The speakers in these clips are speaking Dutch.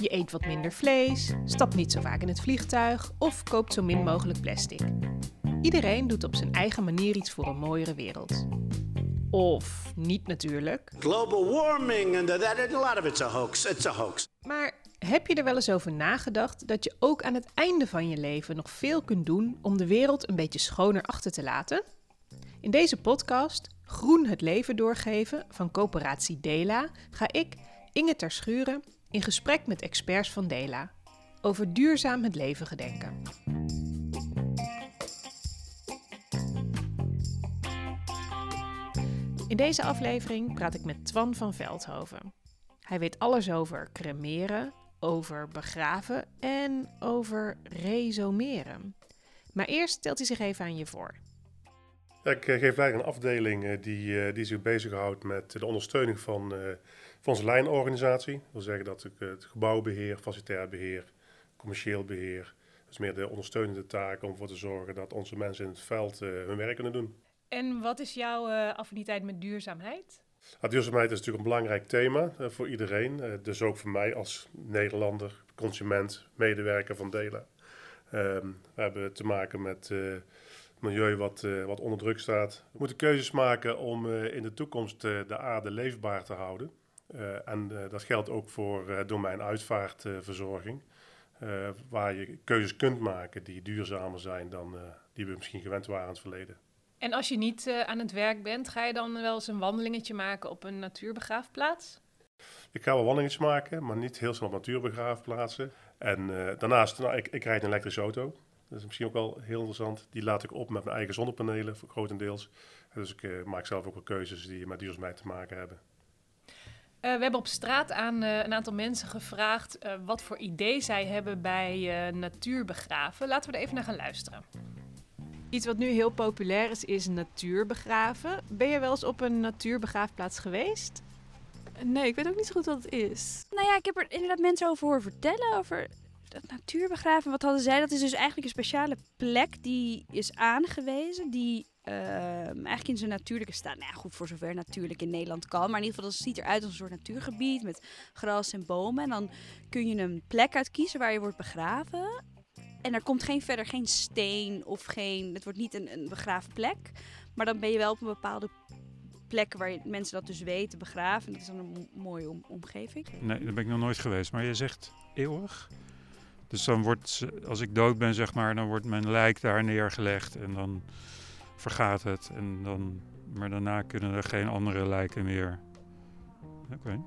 Je eet wat minder vlees, stapt niet zo vaak in het vliegtuig of koopt zo min mogelijk plastic. Iedereen doet op zijn eigen manier iets voor een mooiere wereld. Of niet natuurlijk. Global warming and that, a lot of it's a hoax. It's a hoax. Maar heb je er wel eens over nagedacht dat je ook aan het einde van je leven nog veel kunt doen om de wereld een beetje schoner achter te laten? In deze podcast, Groen het leven doorgeven van coöperatie Dela, ga ik, Inge Terschuren, in gesprek met experts van Dela over duurzaam het leven gedenken. In deze aflevering praat ik met Twan van Veldhoven. Hij weet alles over cremeren, over begraven en over resomeren. Maar eerst stelt hij zich even aan je voor. Ja, ik eh, geef eigenlijk een afdeling eh, die, eh, die zich bezighoudt met de ondersteuning van, van onze lijnorganisatie. Dat wil zeggen dat ik het gebouwbeheer, facilitair beheer, commercieel beheer, dus meer de ondersteunende taken om ervoor te zorgen dat onze mensen in het veld hun werk kunnen doen. En wat is jouw affiniteit met duurzaamheid? duurzaamheid is natuurlijk een belangrijk thema voor iedereen. dus ook voor mij als Nederlander, consument, medewerker van Delen. Ehm, we hebben te maken met milieu wat, uh, wat onder druk staat. We moeten keuzes maken om uh, in de toekomst uh, de aarde leefbaar te houden. en dat geldt ook voor domein uitvaartverzorging. waar je keuzes kunt maken die duurzamer zijn dan die we misschien gewend waren in het verleden. En als je niet aan het werk bent, ga je dan wel eens een wandelingetje maken op een natuurbegraafplaats? Ik ga wel wandelingetjes maken, maar niet heel snel op natuurbegraafplaatsen. En daarnaast, nou, ik, ik rijd een elektrische auto. Dat is misschien ook wel heel interessant. Die laat ik op met mijn eigen zonnepanelen, grotendeels. Dus ik uh, maak zelf ook wel keuzes die met duurzaamheid te maken hebben. Uh, we hebben op straat aan uh, een aantal mensen gevraagd wat voor idee zij hebben bij natuurbegraven. Laten we er even naar gaan luisteren. Iets wat nu heel populair is, is natuurbegraven. Ben je wel eens op een natuurbegraafplaats geweest? Nee, ik weet ook niet zo goed wat het is. Nou ja, ik heb er inderdaad mensen over horen vertellen. Over dat natuurbegraven, wat hadden zij? Dat is dus eigenlijk een speciale plek die is aangewezen, die uh, eigenlijk in zijn natuurlijke staat. Nou ja, goed, voor zover natuurlijk in Nederland kan. Maar in ieder geval, dat ziet eruit als een soort natuurgebied met gras en bomen. En dan kun je een plek uitkiezen waar je wordt begraven. En er komt geen, verder geen steen of geen... Het wordt niet een, een begraafplek. Maar dan ben je wel op een bepaalde plek waar mensen dat dus weten begraven. En dat is dan een mooie omgeving. Nee, daar ben ik nog nooit geweest. Maar je zegt eeuwig? Dus dan wordt, als ik dood ben, zeg maar, dan wordt mijn lijk daar neergelegd en dan vergaat het. En dan, maar daarna kunnen er geen andere lijken meer. Oké.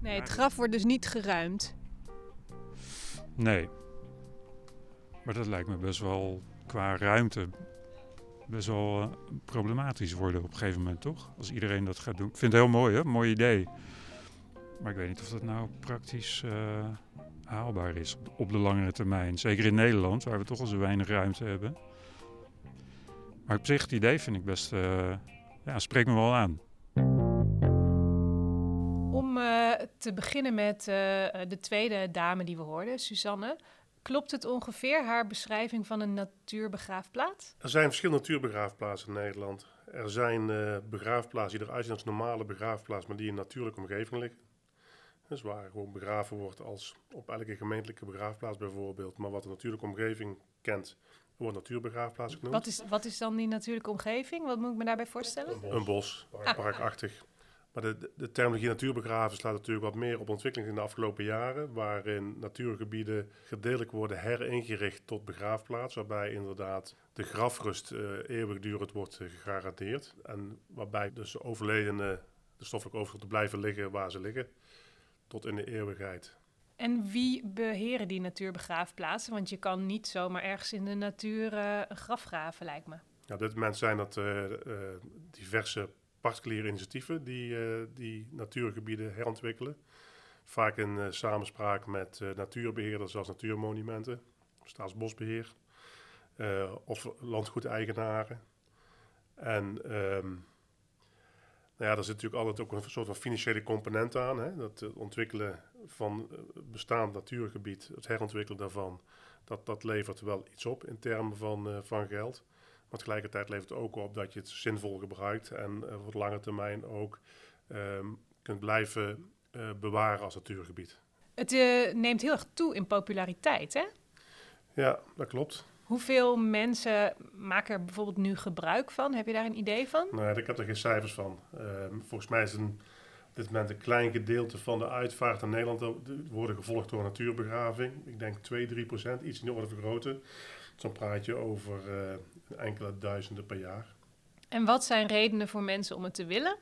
Nee, het graf wordt dus niet geruimd. Nee. Maar dat lijkt me best wel qua ruimte best wel uh, problematisch worden op een gegeven moment, toch? Als iedereen dat gaat doen. Ik vind het heel mooi, hè? Mooi idee. Maar ik weet niet of dat nou praktisch uh, haalbaar is op de langere termijn. Zeker in Nederland, waar we toch al zo weinig ruimte hebben. Maar op zich, het idee vind ik best, uh, ja, spreekt me wel aan. Om uh, te beginnen met uh, de tweede dame die we hoorden, Suzanne. Klopt het ongeveer haar beschrijving van een natuurbegraafplaats? Er zijn verschillende natuurbegraafplaatsen in Nederland. Er zijn begraafplaatsen die eruit zien als normale begraafplaats, maar die in een natuurlijke omgeving liggen. Dus waar gewoon begraven wordt als op elke gemeentelijke begraafplaats bijvoorbeeld. Maar wat de natuurlijke omgeving kent, wordt natuurbegraafplaats genoemd. Wat is, wat is dan die natuurlijke omgeving? Wat moet ik me daarbij voorstellen? Een bos, ah. parkachtig. Maar de, de terminologie natuurbegraven slaat natuurlijk wat meer op ontwikkeling in de afgelopen jaren. Waarin natuurgebieden gedeeltelijk worden heringericht tot begraafplaats. Waarbij inderdaad de grafrust uh, eeuwigdurend wordt uh, gegarandeerd. En waarbij dus de overledenen, de stoffelijke overschot blijven liggen waar ze liggen tot in de eeuwigheid. En wie beheren die natuurbegraafplaatsen? Want je kan niet zomaar ergens in de natuur uh, een graf graven, lijkt me. Ja, op dit moment zijn dat uh, uh, diverse particuliere initiatieven die, die natuurgebieden herontwikkelen. Vaak in samenspraak met natuurbeheerders zoals natuurmonumenten, staatsbosbeheer of landgoedeigenaren. En um, nou ja, er zit natuurlijk altijd ook een soort van financiële component aan. Hè? Dat het ontwikkelen van eh, bestaand natuurgebied, het herontwikkelen daarvan, dat, dat levert wel iets op in termen van, uh, van geld. Maar tegelijkertijd levert het ook op dat je het zinvol gebruikt en uh, voor de lange termijn ook um, kunt blijven eh, bewaren als natuurgebied. Het eh, neemt heel erg toe in populariteit, hè? Ja, dat klopt. Hoeveel mensen maken er bijvoorbeeld nu gebruik van? Heb je daar een idee van? Nou, ja, ik heb er geen cijfers van. Ehm, volgens mij is een, op dit moment een klein gedeelte van de uitvaart in Nederland de- worden gevolgd door natuurbegraving. Ik denk 2, 3 procent, iets in de orde van grootte. Dus dan praat je over eh, enkele duizenden per jaar. En wat zijn redenen voor mensen om het te willen?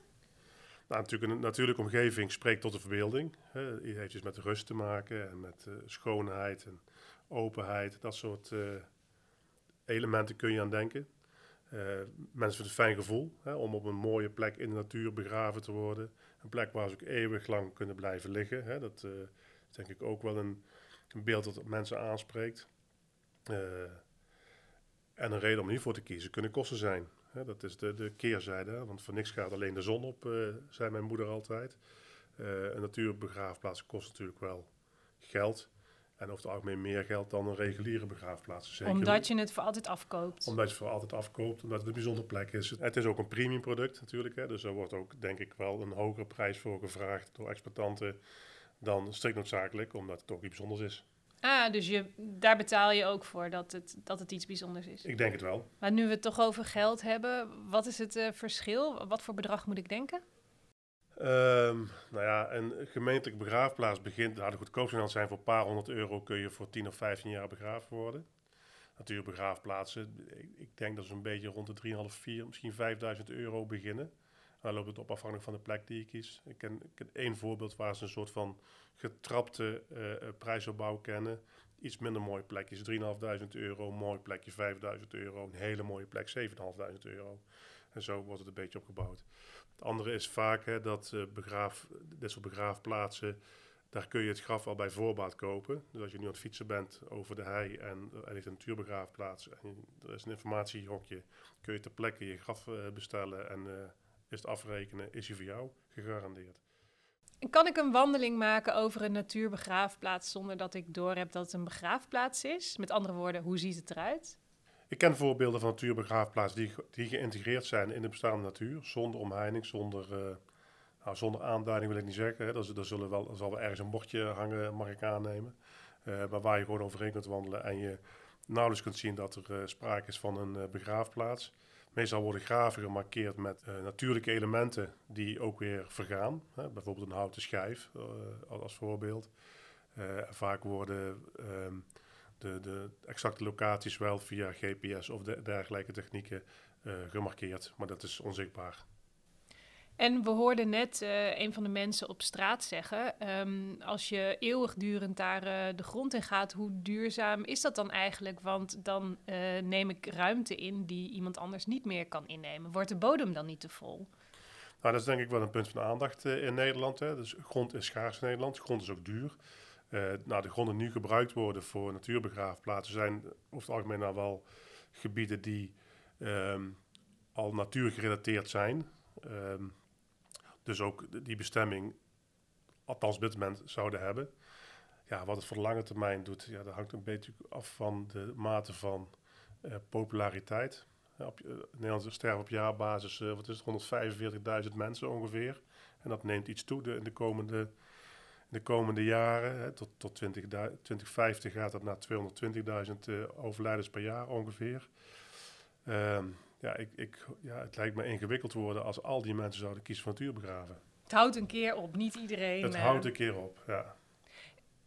Nou, natuurlijk, een natuurlijke omgeving spreekt tot de verbeelding. Hè. Het heeft dus met rust te maken en met eh, schoonheid en openheid. Dat soort eh, elementen kun je aan denken. Eh, mensen vinden het een fijn gevoel hè, om op een mooie plek in de natuur begraven te worden. Een plek waar ze ook eeuwig lang kunnen blijven liggen. Hè. Dat eh, is denk ik ook wel een, een beeld dat mensen aanspreekt. Eh, en een reden om hiervoor te kiezen kunnen kosten zijn. Hè, dat is de, de keerzijde, want voor niks gaat alleen de zon op, zei mijn moeder altijd. Een natuurbegraafplaats kost natuurlijk wel geld. En over het algemeen meer geld dan een reguliere begraafplaats. Zeker Omdat je het voor altijd afkoopt. omdat je het voor altijd afkoopt, omdat het een bijzondere plek is. Het is ook een premium product natuurlijk. Hè, dus er wordt ook denk ik wel een hogere prijs voor gevraagd door exploitanten dan strikt noodzakelijk, omdat het ook iets bijzonders is. Ah, dus je, daar betaal je ook voor dat het, dat het iets bijzonders is. Ik denk het wel. Maar nu we het toch over geld hebben, wat is het eh, verschil? Wat voor bedrag moet ik denken? Ehm, nou ja, een gemeentelijke begraafplaats begint, nou, de goedkoopste zijn voor een paar honderd euro kun je voor 10 of 15 jaar begraven worden. Natuurlijk begraafplaatsen, ik, denk dat ze een beetje rond de 3,5, 4, misschien 5000 euro beginnen. En dan loopt het op afhankelijk van de plek die je kiest. Ik ken, ik ken één voorbeeld waar ze een soort van getrapte eh, eh, prijsopbouw kennen. Iets minder mooie plekjes, 3.500 euro, mooi plekje 5.000 euro, een hele mooie plek 7.500 euro. En zo wordt het een beetje opgebouwd. Het andere is vaak hè, dat eh, begraaf, dit soort begraafplaatsen, daar kun je het graf al bij voorbaat kopen. Dus als je nu aan het fietsen bent over de hei en er ligt een natuurbegraafplaats er is een informatiehokje, kun je ter plekke je graf eh, bestellen en eh, is het afrekenen, is hij voor jou gegarandeerd. Kan ik een wandeling maken over een natuurbegraafplaats zonder dat ik doorheb dat het een begraafplaats is? Met andere woorden, hoe ziet het eruit? Ik ken voorbeelden van natuurbegraafplaatsen die, die geïntegreerd zijn in de bestaande natuur, zonder omheining, zonder, eh, nou, zonder aanduiding wil ik niet zeggen. Hè. Er, er zullen wel, zal wel ergens een bordje hangen, mag ik aannemen. Eh, maar waar je gewoon overheen kunt wandelen en je nauwelijks kunt zien dat er eh, sprake is van een begraafplaats. Meestal worden graven gemarkeerd met natuurlijke elementen die ook weer vergaan. Hè. Bijvoorbeeld een houten schijf als- voorbeeld. Vaak worden ehm, de, de exacte locaties wel via GPS of de, dergelijke technieken eh, gemarkeerd, maar dat is onzichtbaar. En we hoorden net eh, een van de mensen op straat zeggen: ehm, als je eeuwigdurend daar eh, de grond in gaat, hoe duurzaam is dat dan eigenlijk? Want dan neem ik ruimte in die iemand anders niet meer kan innemen. Wordt de bodem dan niet te vol? Nou, dat is denk ik wel een punt van aandacht in Nederland. Hè. Dus grond is schaars in Nederland, grond is ook duur. Nou, de gronden nu gebruikt worden voor natuurbegraafplaatsen zijn over het algemeen nou wel gebieden die ehm, al natuurgerelateerd zijn. Ehm, dus ook die bestemming, althans op dit moment, zouden hebben. Ja, wat het voor de lange termijn doet, ja, dat hangt een beetje af van de mate van eh, populariteit. Op, eh, in Nederland sterven op jaarbasis wat is het, 145.000 mensen ongeveer. En dat neemt iets toe in de komende, de komende jaren. Hè, tot tot 20, 2050 gaat dat naar 220.000 eh, overlijdens per jaar ongeveer. Ehm, ja, ik, ik, ja, het lijkt me ingewikkeld worden als al die mensen zouden kiezen voor natuurbegraven. Het houdt een keer op, niet iedereen. Het eh. houdt een keer op, ja.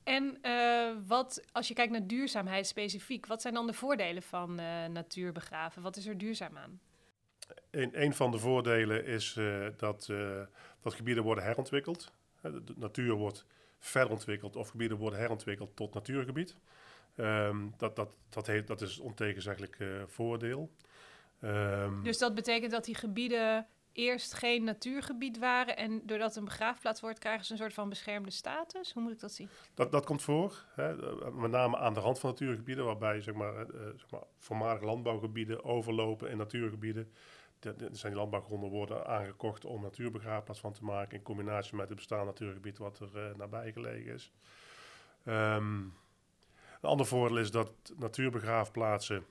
En eh, wat, als je kijkt naar duurzaamheid specifiek, wat zijn dan de voordelen van natuurbegraven? Wat is er duurzaam aan? Een, een van de voordelen is dat, dat gebieden worden herontwikkeld. Hè, De, natuur wordt verder ontwikkeld of gebieden worden herontwikkeld tot natuurgebied. Ehm, dat, dat, dat, heeft, dat is ontegenzeggelijk eh, voordeel. Ehm, Dus dat betekent dat die gebieden eerst geen natuurgebied waren en doordat het een begraafplaats wordt, krijgen ze een soort van beschermde status? Hoe moet ik dat zien? dat, dat komt voor, hè, eh, met name aan de rand van natuurgebieden, waarbij zeg maar, eh, eh, zeg maar, voormalige landbouwgebieden overlopen in natuurgebieden. De- zijn landbouwgronden worden aangekocht om natuurbegraafplaats van te maken in combinatie met het bestaande natuurgebied wat er eh, nabij gelegen is. Ehm, een ander voordeel is dat natuurbegraafplaatsen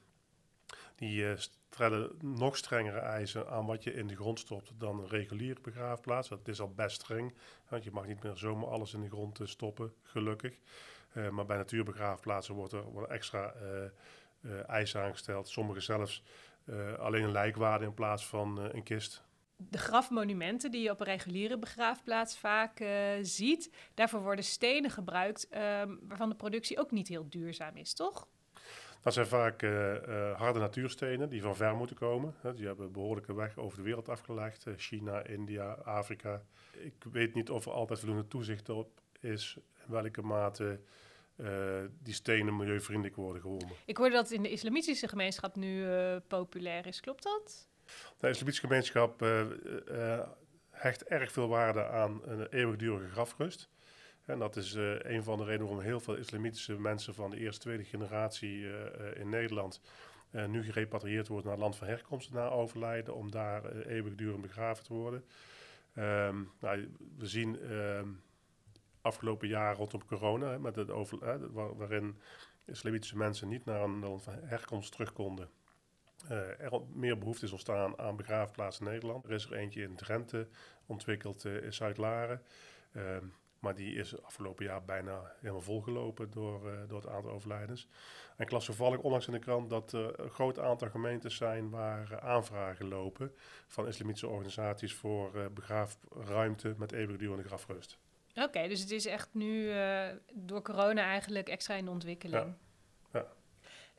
Die eh, stellen nog strengere eisen aan wat je in de grond stopt dan een reguliere begraafplaats. Dat is al best streng, want je mag niet meer zomaar alles in de grond eh, stoppen, gelukkig. Maar bij natuurbegraafplaatsen wordt er, worden extra eh, eisen aangesteld. Sommige zelfs eh, alleen een lijkwaarde in plaats van eh, een kist. De grafmonumenten die je op een reguliere begraafplaats vaak eh, ziet, daarvoor worden stenen gebruikt ehm, waarvan de productie ook niet heel duurzaam is, toch? Dat zijn vaak harde natuurstenen die van ver moeten komen. Die hebben een behoorlijke weg over de wereld afgelegd. China, India, Afrika. Ik weet niet of er altijd voldoende toezicht op is. In welke mate eh, die stenen milieuvriendelijk worden gewonnen. Ik hoorde dat in de islamitische gemeenschap nu eh, populair is, klopt dat? De islamitische gemeenschap eh, hecht erg veel waarde aan een eeuwigdurige grafrust. En dat is een van de redenen waarom heel veel islamitische mensen van de eerste, tweede generatie in Nederland nu gerepatrieerd worden naar het land van herkomst na overlijden, om daar eeuwigdurend begraven te worden. Ehm, nou, we zien ehm, afgelopen jaar rondom corona, hè, met het over, hè, waar- waarin islamitische mensen niet naar een land van herkomst terug konden eh, er meer behoefte is ontstaan aan begraafplaatsen in Nederland. Er is er eentje in Drenthe ontwikkeld eh, in Zuid-Laren. Ehm, maar die is afgelopen jaar bijna helemaal volgelopen door, eh, door het aantal overlijdens. En ik las toevallig onlangs in de krant dat er een groot aantal gemeentes zijn waar aanvragen lopen van islamitische organisaties voor begraafruimte met eeuwigdurende grafrust. Oké, dus het is echt nu eh, door corona eigenlijk extra in de ontwikkeling. Ja.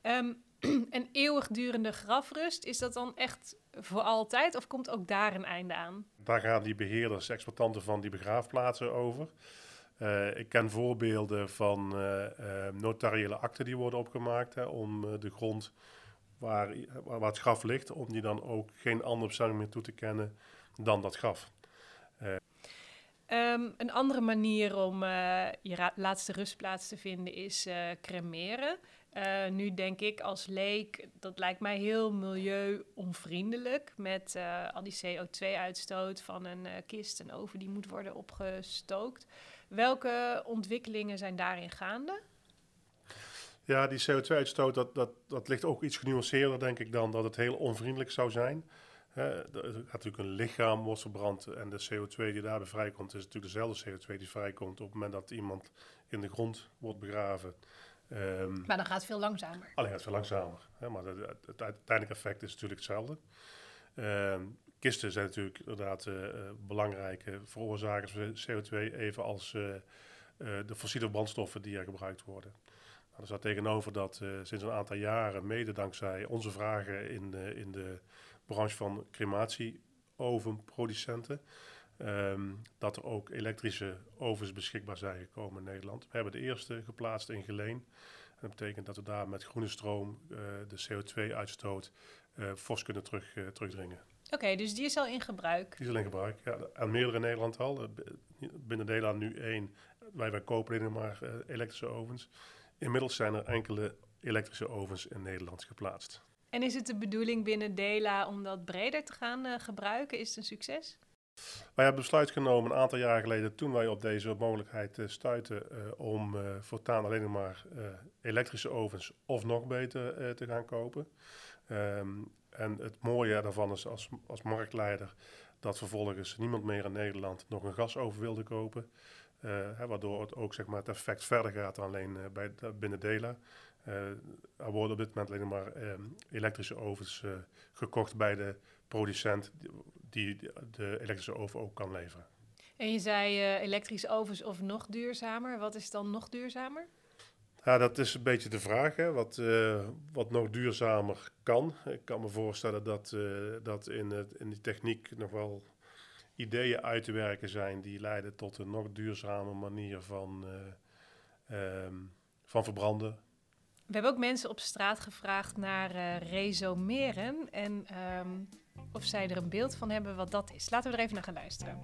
Ehm, een eeuwigdurende grafrust, is dat dan echt voor altijd of komt ook daar een einde aan? Daar gaan die beheerders, exploitanten van die begraafplaatsen over. Eh, ik ken voorbeelden van eh, notariële akten die worden opgemaakt hè, om de grond waar, waar, waar het graf ligt, om die dan ook geen andere bestemming meer toe te kennen dan dat graf. Ehm, een andere manier om eh, je laatste rustplaats te vinden is eh, cremeren. Eh, nu denk ik als leek, dat lijkt mij heel milieu-onvriendelijk met al die CO2-uitstoot van een kist en oven die moet worden opgestookt. Welke ontwikkelingen zijn daarin gaande? Ja, die CO2-uitstoot, dat, dat, dat ligt ook iets genuanceerder, denk ik, dan dat het heel onvriendelijk zou zijn. Hè, er gaat natuurlijk een lichaam wordt verbrand en de CO2 die daarbij vrijkomt, is natuurlijk dezelfde CO2 die vrijkomt op het moment dat iemand in de grond wordt begraven. Ehm, Maar dan gaat het veel langzamer. Alleen gaat het veel langzamer. Hè, maar het, het, het uiteindelijke effect is natuurlijk hetzelfde. Ehm, kisten zijn natuurlijk inderdaad eh, eh, belangrijke veroorzakers van CO2, even als eh, de fossiele brandstoffen die er gebruikt worden. Nou, er staat tegenover dat sinds een aantal jaren, mede dankzij onze vragen in de, in de branche van crematieovenproducenten, ehm, dat er ook elektrische ovens beschikbaar zijn gekomen in Nederland. We hebben de eerste geplaatst in Geleen. En dat betekent dat we daar met groene stroom eh, de CO2-uitstoot eh fors kunnen terug, eh, terugdringen. Oké, dus die is al in gebruik. Die is al in gebruik. Ja, en meerdere in Nederland al. Binnen Dela nu één. Wij, wij kopen alleen maar elektrische ovens. Inmiddels zijn er enkele elektrische ovens in Nederland geplaatst. En is het de bedoeling binnen Dela om dat breder te gaan eh, gebruiken? Is het een succes? Wij hebben besluit genomen een aantal jaar geleden, toen wij op deze mogelijkheid eh, stuiten, eh, om voortaan alleen maar elektrische ovens of nog beter te gaan kopen. Ehm, en het mooie daarvan is als, als marktleider dat vervolgens niemand meer in Nederland nog een gasoven wilde kopen. Hè, waardoor het ook zeg maar, het effect verder gaat dan alleen bij, binnen Dela. Eh, er worden op dit moment alleen maar ehm, elektrische ovens eh, gekocht bij de producent die de elektrische oven ook kan leveren. En je zei eh, elektrische ovens of nog duurzamer. Wat is dan nog duurzamer? Ja, dat is een beetje de vraag, hè, wat, wat nog duurzamer kan. Ik kan me voorstellen dat, dat in, het, in die techniek nog wel ideeën uit te werken zijn die leiden tot een nog duurzame manier van, eh, ehm, van verbranden. We hebben ook mensen op straat gevraagd naar eh, resomeren en ehm, of zij er een beeld van hebben wat dat is. Laten we er even naar gaan luisteren.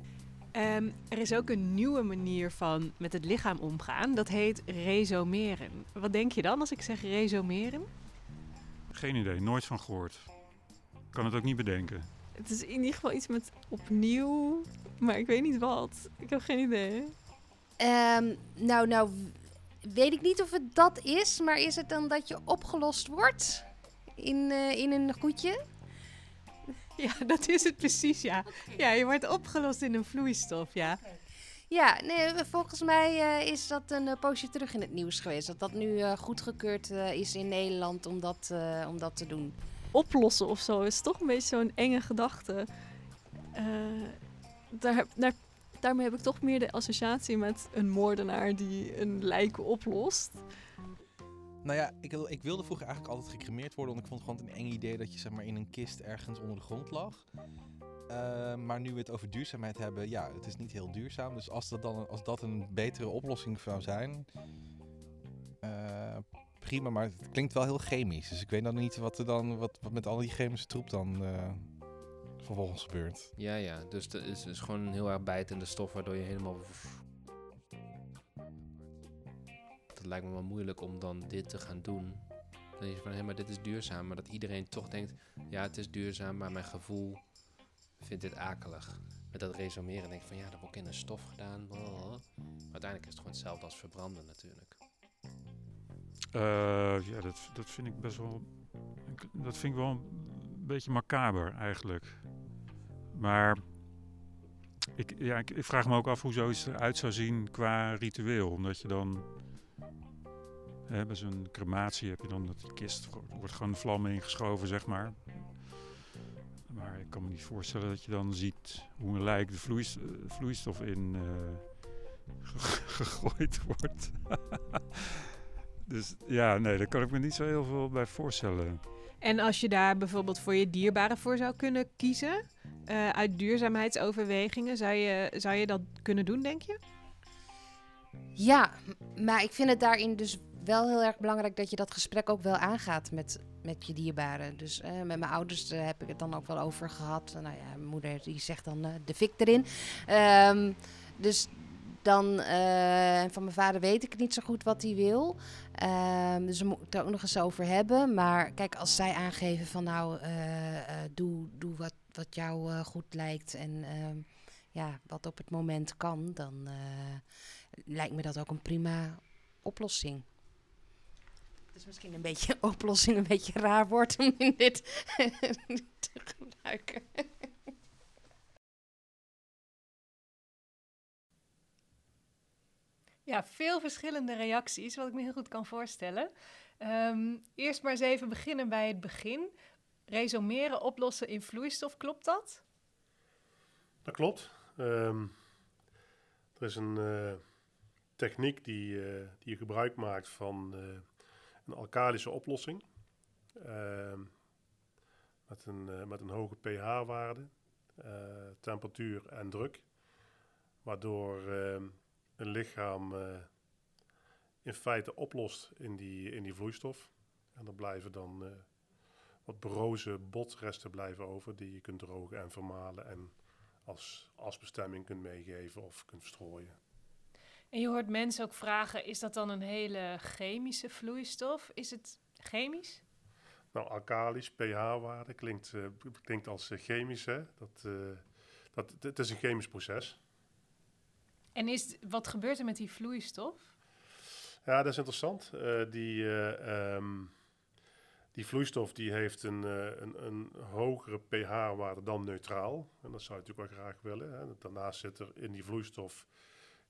Ehm, er is ook een nieuwe manier van met het lichaam omgaan. Dat heet resomeren. Wat denk je dan als ik zeg resomeren? Geen idee, nooit van gehoord. Kan het ook niet bedenken. Het is in ieder geval iets met opnieuw, maar ik weet niet wat. Ik heb geen idee. Ehm, nou, nou, weet ik niet of het dat is, maar is het dan dat je opgelost wordt? in, eh, in een goedje? Ja, dat is het precies, ja. Ja, je wordt opgelost in een vloeistof, ja. Ja, nee, volgens mij eh, is dat een eh, poosje terug in het nieuws geweest. Dat dat nu eh, goedgekeurd eh, is in Nederland om dat, eh, om dat te doen. Oplossen of zo is toch een beetje zo'n enge gedachte. Eh, daar, heb- daar, daarmee heb ik toch meer de associatie met een moordenaar die een lijk oplost. Nou ja, ik, ik wilde vroeger eigenlijk altijd gecremeerd worden, want ik vond het gewoon een eng idee dat je zeg maar in een kist ergens onder de grond lag. Eh, maar nu we het over duurzaamheid hebben, ja, het is niet heel duurzaam. Dus als dat, dan, als dat een betere oplossing zou zijn, eh, prima. Maar het klinkt wel heel chemisch. Dus ik weet dan niet wat er dan, wat, wat met al die chemische troep dan eh, vervolgens gebeurt. Ja, ja. Dus het is, is gewoon een heel erg bijtende stof waardoor je helemaal... Het lijkt me wel moeilijk om dan dit te gaan doen. Dan denk je van, hé, maar dit is duurzaam. Maar dat iedereen toch denkt, ja, het is duurzaam, maar mijn gevoel vindt dit akelig. Met dat resumeren denk ik van, ja, dat wordt in een stof gedaan. blablabla. Maar uiteindelijk is het gewoon hetzelfde als verbranden natuurlijk. Eh, ja, dat, dat vind ik best wel. Dat vind ik wel een beetje macaber eigenlijk. Maar ik, ja, ik, vraag me ook af hoe zoiets eruit zou zien qua ritueel. Omdat je dan. Bij zo'n crematie heb je dan dat die kist wo- wordt gewoon vlam ingeschoven, zeg maar. Maar ik kan me niet voorstellen dat je dan ziet hoe een lijk de eh, vloeistof in eh, ge- gegooid wordt. Dus ja, nee, daar kan ik me niet zo heel veel bij voorstellen. En als je daar bijvoorbeeld voor je dierbaren voor zou kunnen kiezen, eh, uit duurzaamheidsoverwegingen, zou je, zou je dat kunnen doen, denk je? Ja, maar ik vind het daarin dus wel heel erg belangrijk dat je dat gesprek ook wel aangaat met, met je dierbaren. Dus eh, met mijn ouders heb ik het dan ook wel over gehad. Nou ja, mijn moeder die zegt dan eh, de fik erin. Ehm, dus dan, van mijn vader weet ik niet zo goed wat hij wil. Ehm, dus we moeten het er ook nog eens over hebben. Maar kijk, als zij aangeven van nou, doe, doe wat, wat jou eh, goed lijkt en ehm, ja, wat op het moment kan, dan eh, lijkt me dat ook een prima oplossing. Het is misschien een beetje oplossing, een beetje raar woord om in dit te gebruiken. Ja, veel verschillende reacties, wat ik me heel goed kan voorstellen. Ehm, eerst maar eens even beginnen bij het begin. Resumeren, oplossen in vloeistof, klopt dat? Dat klopt. Ehm, er is een eh, techniek die, eh, die je gebruik maakt van eh, een alkalische oplossing. Ehm, met, een, met een hoge pH-waarde, temperatuur en druk. Waardoor ehm, een lichaam in feite oplost in die, in die vloeistof. En er blijven dan wat broze botresten blijven over die je kunt drogen en vermalen en als asbestemming kunt meegeven of kunt verstrooien. En je hoort mensen ook vragen, is dat dan een hele chemische vloeistof? Is het chemisch? Nou, alkalisch, pH-waarde klinkt, eh, klinkt als eh, chemisch. Hè? Dat, eh, dat, het is een chemisch proces. En is, wat gebeurt er met die vloeistof? Ja, dat is interessant. Die, eh, ehm, die vloeistof die heeft een, eh, een, een hogere pH-waarde dan neutraal. En dat zou je natuurlijk wel graag willen. Hè? Daarnaast zit er in die vloeistof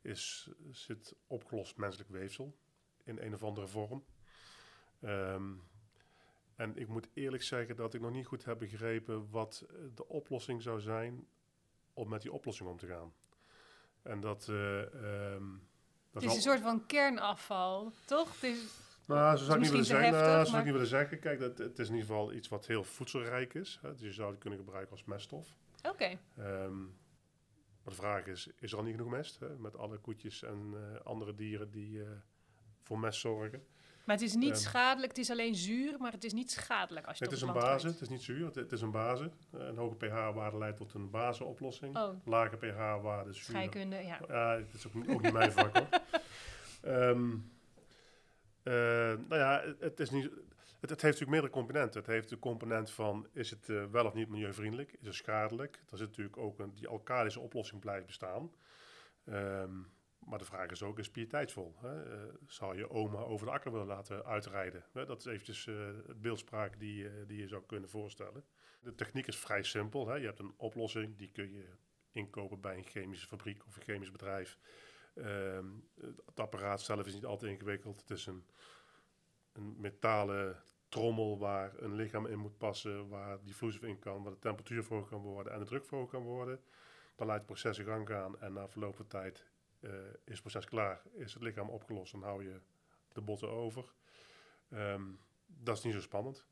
is, zit opgelost menselijk weefsel in een of andere vorm. Ehm, en ik moet eerlijk zeggen dat ik nog niet goed heb begrepen wat eh, de oplossing zou zijn om met die oplossing om te gaan. En dat... eh, ehm, dat Het is een soort van kernafval, toch? Het is, nou, zo zou ik niet willen zeggen. Nou, heftig, zo zou ik niet willen zeggen. Kijk, dat, het is in ieder geval iets wat heel voedselrijk is. Hè? Dus je zou het kunnen gebruiken als meststof. Oké. Ehm, maar de vraag is, is er al niet genoeg mest? Hè? Met alle koetjes en eh, andere dieren die eh, voor mest zorgen. Maar het is niet Ehm. schadelijk, het is alleen zuur, maar het is niet schadelijk als je Het het is een gooit. het is niet zuur, het, het is een basis. Eh, een hoge pH-waarde leidt tot een basenoplossing. Oh, Lage pH-waarde is zuur. scheikunde, ja. Ja, het is ook, niet- ook niet mijn vak hoor. Ehm, eh, nou ja, het, is niet, het, heeft natuurlijk meerdere componenten. Het heeft de component van, is het eh, wel of niet milieuvriendelijk? Is het schadelijk? Er zit natuurlijk ook een, die alkalische oplossing blijft bestaan. Ehm, maar de vraag is ook, is pieteitsvol? Hè? Eh, zou je oma over de akker willen laten uitrijden? Dat is eventjes het beeldspraak die, die je zou kunnen voorstellen. De techniek is vrij simpel. Hè? Je hebt een oplossing, die kun je inkopen bij een chemische fabriek of een chemisch bedrijf. Ehm, het apparaat zelf is niet altijd ingewikkeld. Het is een, een metalen trommel waar een lichaam in moet passen, waar die vloeistof in kan, waar de temperatuur verhoogd kan worden en de druk verhoogd kan worden. Dan laat het proces in gang gaan en na verloop van tijd eh, is het proces klaar, is het lichaam opgelost, dan hou je de botten over. Ehm, dat is niet zo spannend.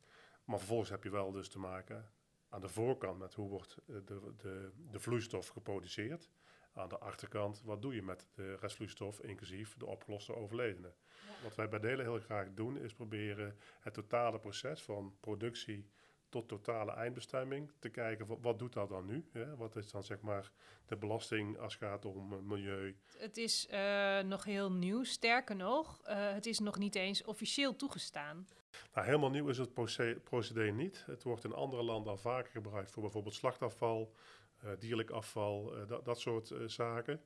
Maar vervolgens heb je wel dus te maken aan de voorkant met hoe wordt eh, de, de, de vloeistof geproduceerd. Aan de achterkant, wat doe je met de restvloeistof, inclusief de opgeloste overledenen. Wat wij bij Delen heel graag doen, is proberen het totale proces van productie tot totale eindbestemming te kijken wat, wat doet dat dan nu? Hè? Wat is dan zeg maar de belasting als het gaat om uh, milieu? Het is uh, nog heel nieuw, sterker nog, uh, het is nog niet eens officieel toegestaan. Nou, helemaal nieuw is het procedé niet. Het wordt in andere landen al vaker gebruikt voor bijvoorbeeld slachtafval, dierlijk afval, dat, dat soort zaken.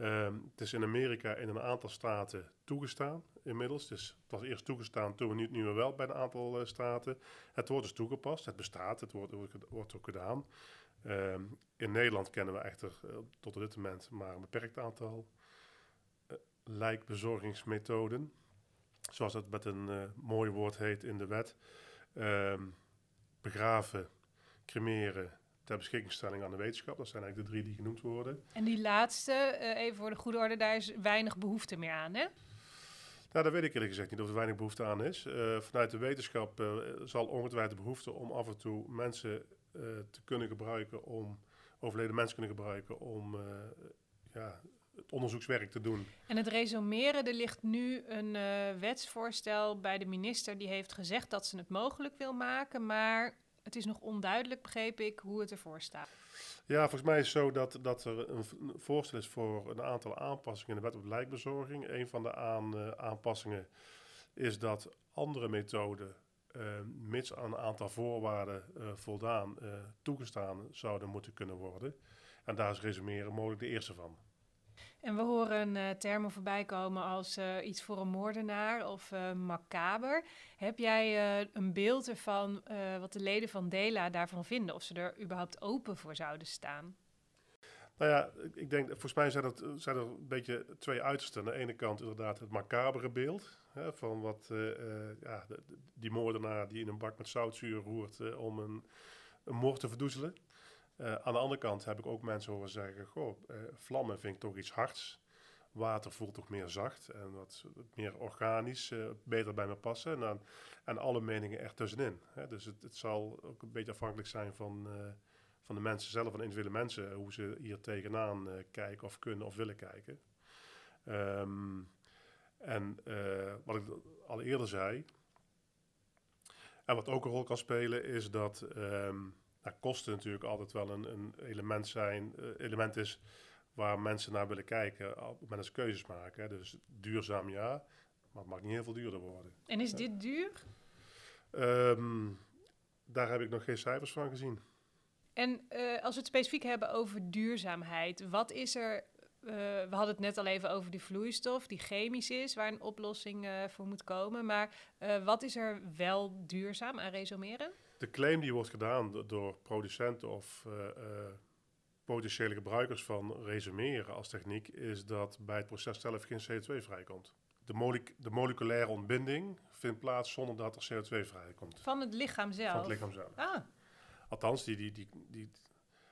Um, het is in Amerika in een aantal staten toegestaan inmiddels. Dus het was eerst toegestaan, toen we nu, nu wel bij een aantal uh, staten. Het wordt dus toegepast, het bestaat, het wordt, wordt ook gedaan. Um, in Nederland kennen we echter uh, tot dit moment maar een beperkt aantal lijkbezorgingsmethoden. Zoals het met een mooi woord heet in de wet. Um, begraven, cremeren, ter beschikkingstelling aan de wetenschap. Dat zijn eigenlijk de drie die genoemd worden. En die laatste, uh, even voor de goede orde, daar is weinig behoefte meer aan, hè? Nou, dat weet ik eerlijk gezegd niet of er weinig behoefte aan is. Uh, vanuit de wetenschap uh, zal ongetwijfeld de behoefte om af en toe mensen te kunnen gebruiken, om overleden mensen kunnen gebruiken om ja, het onderzoekswerk te doen. En het resumeren, er ligt nu een wetsvoorstel bij de minister die heeft gezegd dat ze het mogelijk wil maken, maar het is nog onduidelijk, begreep ik, hoe het ervoor staat. Ja, volgens mij is het zo dat, dat er een, voorstel is voor een aantal aanpassingen in de wet op lijkbezorging. Een van de aan, uh, aanpassingen is dat andere methoden, uh, mits aan een aantal voorwaarden uh, voldaan, toegestaan zouden moeten kunnen worden. En daar is resumeren mogelijk de eerste van. En we horen uh, termen voorbij komen als uh, iets voor een moordenaar of uh, macaber. Heb jij een beeld ervan wat de leden van Dela daarvan vinden? Of ze er überhaupt open voor zouden staan? Nou ja, ik denk, volgens mij zijn, het, zijn er een beetje twee uitersten. Aan de ene kant inderdaad het macabere beeld. Hè, van wat ja, die moordenaar die in een bak met zoutzuur roert om een, een moord te verdoezelen. Uh, aan de andere kant heb ik ook mensen horen zeggen: Goh, uh, vlammen vind ik toch iets hards. Water voelt toch meer zacht en wat meer organisch, uh, beter bij me passen. En, dan, en alle meningen ertussenin. Hè. Dus het, het, zal ook een beetje afhankelijk zijn van, van de mensen zelf, van individuele mensen, hoe ze hier tegenaan kijken of kunnen of willen kijken. Um, en wat ik al eerder zei, en wat ook een rol kan spelen, is dat. Um, kosten natuurlijk altijd wel een, een element zijn, uh, element is waar mensen naar willen kijken op het moment ze keuzes maken. Hè. Dus duurzaam ja, maar het mag niet heel veel duurder worden. En is dit duur? Um, daar heb ik nog geen cijfers van gezien. En uh, als we het specifiek hebben over duurzaamheid, wat is er uh, we hadden het net al even over die vloeistof die chemisch is, waar een oplossing uh, voor moet komen. Maar uh, wat is er wel duurzaam aan resumeren? De claim die wordt gedaan door producenten of potentiële gebruikers van resumeren als techniek, is dat bij het proces zelf geen CO2 vrijkomt. De, de moleculaire ontbinding vindt plaats zonder dat er CO2 vrijkomt. Van het lichaam zelf? Van het lichaam zelf. Ah. Althans, die, die, die, die,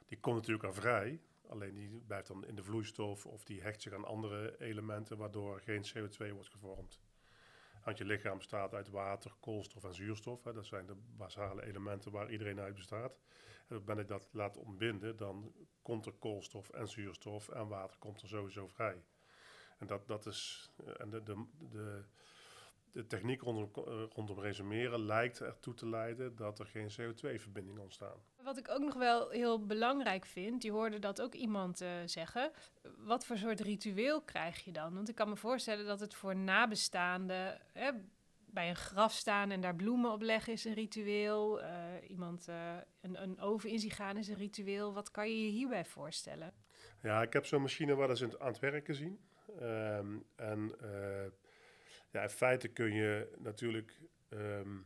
die komt natuurlijk al vrij. Alleen die blijft dan in de vloeistof of die hecht zich aan andere elementen waardoor geen CO2 wordt gevormd. Want je lichaam bestaat uit water, koolstof en zuurstof. Hè. Dat zijn de basale elementen waar iedereen uit bestaat. En dat ik dat laat ontbinden, dan komt er koolstof en zuurstof en water komt er sowieso vrij. En dat, dat is. En de, de, de, de techniek rondom, rondom resumeren lijkt ertoe te leiden dat er geen CO2-verbindingen ontstaan. Wat ik ook nog wel heel belangrijk vind, je hoorde dat ook iemand uh, zeggen. Wat voor soort ritueel krijg je dan? Want ik kan me voorstellen dat het voor nabestaanden hè, bij een graf staan en daar bloemen op leggen is een ritueel. Uh, iemand uh, een, een oven in zien gaan is een ritueel. Wat kan je je hierbij voorstellen? Ja, ik heb zo'n machine waar ze aan het werken zien. Ehm, en eh, ja, in feite kun je natuurlijk ehm,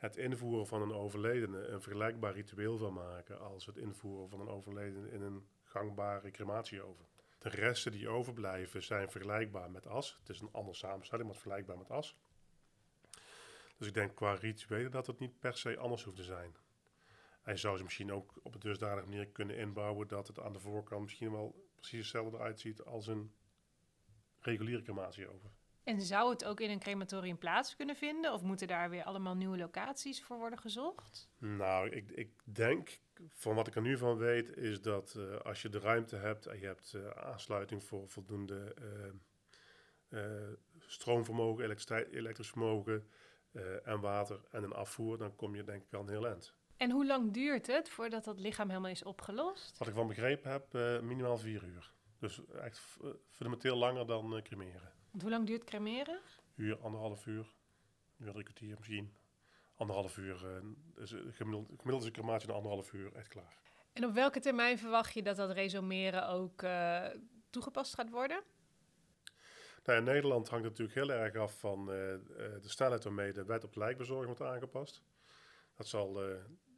het invoeren van een overledene een vergelijkbaar ritueel van maken als het invoeren van een overledene in een gangbare crematieoven. De resten die overblijven zijn vergelijkbaar met as. Het is een andere samenstelling, maar vergelijkbaar met as. Dus ik denk qua rituelen dat het niet per se anders hoeft te zijn. Hij zou ze misschien ook op een dusdanige manier kunnen inbouwen dat het aan de voorkant misschien wel precies hetzelfde eruit ziet als een reguliere crematieoven. En zou het ook in een crematorium plaats kunnen vinden? Of moeten daar weer allemaal nieuwe locaties voor worden gezocht? Nou, ik, ik denk, van wat ik er nu van weet, is dat eh, als je de ruimte hebt en je hebt eh, aansluiting voor voldoende eh, stroomvermogen, elektrisch vermogen en water en een afvoer, dan kom je denk ik al een heel eind. En hoe lang duurt het voordat dat lichaam helemaal is opgelost? Wat ik van begrepen heb, minimaal vier uur. Dus echt fundamenteel langer dan cremeren. Want hoe lang duurt cremeren? Uur, anderhalf uur, uur, drie kwartier misschien. Anderhalf uur, dus, gemiddeld, gemiddeld is een crematie na anderhalf uur echt klaar. En op welke termijn verwacht je dat dat resumeren ook eh, toegepast gaat worden? Nou, in Nederland hangt het natuurlijk heel erg af van de snelheid waarmee de wet op lijkbezorging wordt aangepast. Dat zal,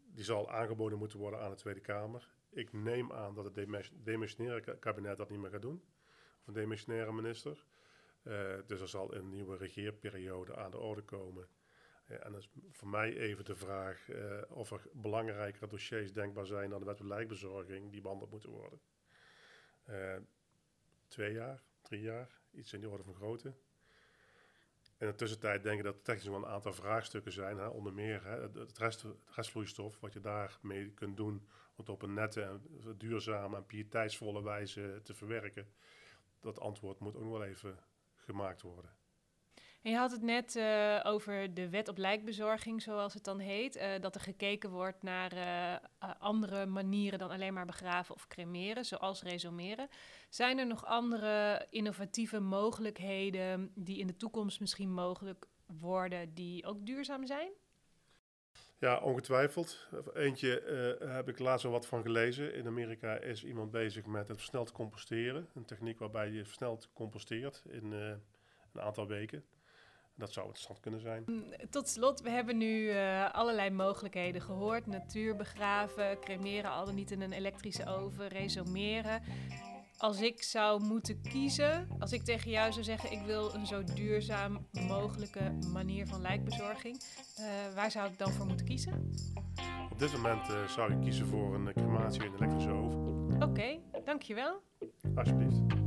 die zal aangeboden moeten worden aan de Tweede Kamer. Ik neem aan dat het demis- demissionaire ka- kabinet dat niet meer gaat doen. Of een demissionaire minister. Eh, dus er zal een nieuwe regeerperiode aan de orde komen. Eh, en dat is voor mij even de vraag eh, of er belangrijkere dossiers denkbaar zijn dan de wet lijkbezorging die behandeld moeten worden. Twee jaar, drie jaar, iets in die orde van grootte. In de tussentijd denk ik dat er technisch wel een aantal vraagstukken zijn. Hè? Onder meer hè, het, rest, restvloeistof, wat je daarmee kunt doen om het op een nette, en duurzame en pieteitsvolle wijze te verwerken. Dat antwoord moet ook nog wel even gemaakt worden. En je had het net eh, over de wet op lijkbezorging, zoals het dan heet. eh, dat er gekeken wordt naar eh, andere manieren dan alleen maar begraven of cremeren, zoals resumeren. Zijn er nog andere innovatieve mogelijkheden die in de toekomst misschien mogelijk worden, die ook duurzaam zijn? Ja, ongetwijfeld. Eentje eh, heb ik laatst al wat van gelezen. In Amerika is iemand bezig met het versneld composteren. Een techniek waarbij je versneld composteert in eh, een aantal weken. Dat zou interessant kunnen zijn. Tot slot, we hebben nu eh, allerlei mogelijkheden gehoord. Natuur begraven, cremeren, al dan niet in een elektrische oven, resumeren. Als ik zou moeten kiezen, als ik tegen jou zou zeggen... ik wil een zo duurzaam mogelijke manier van lijkbezorging... eh, waar zou ik dan voor moeten kiezen? Op dit moment eh, zou ik kiezen voor een crematie in een elektrische oven. Oké, dankjewel. Alsjeblieft.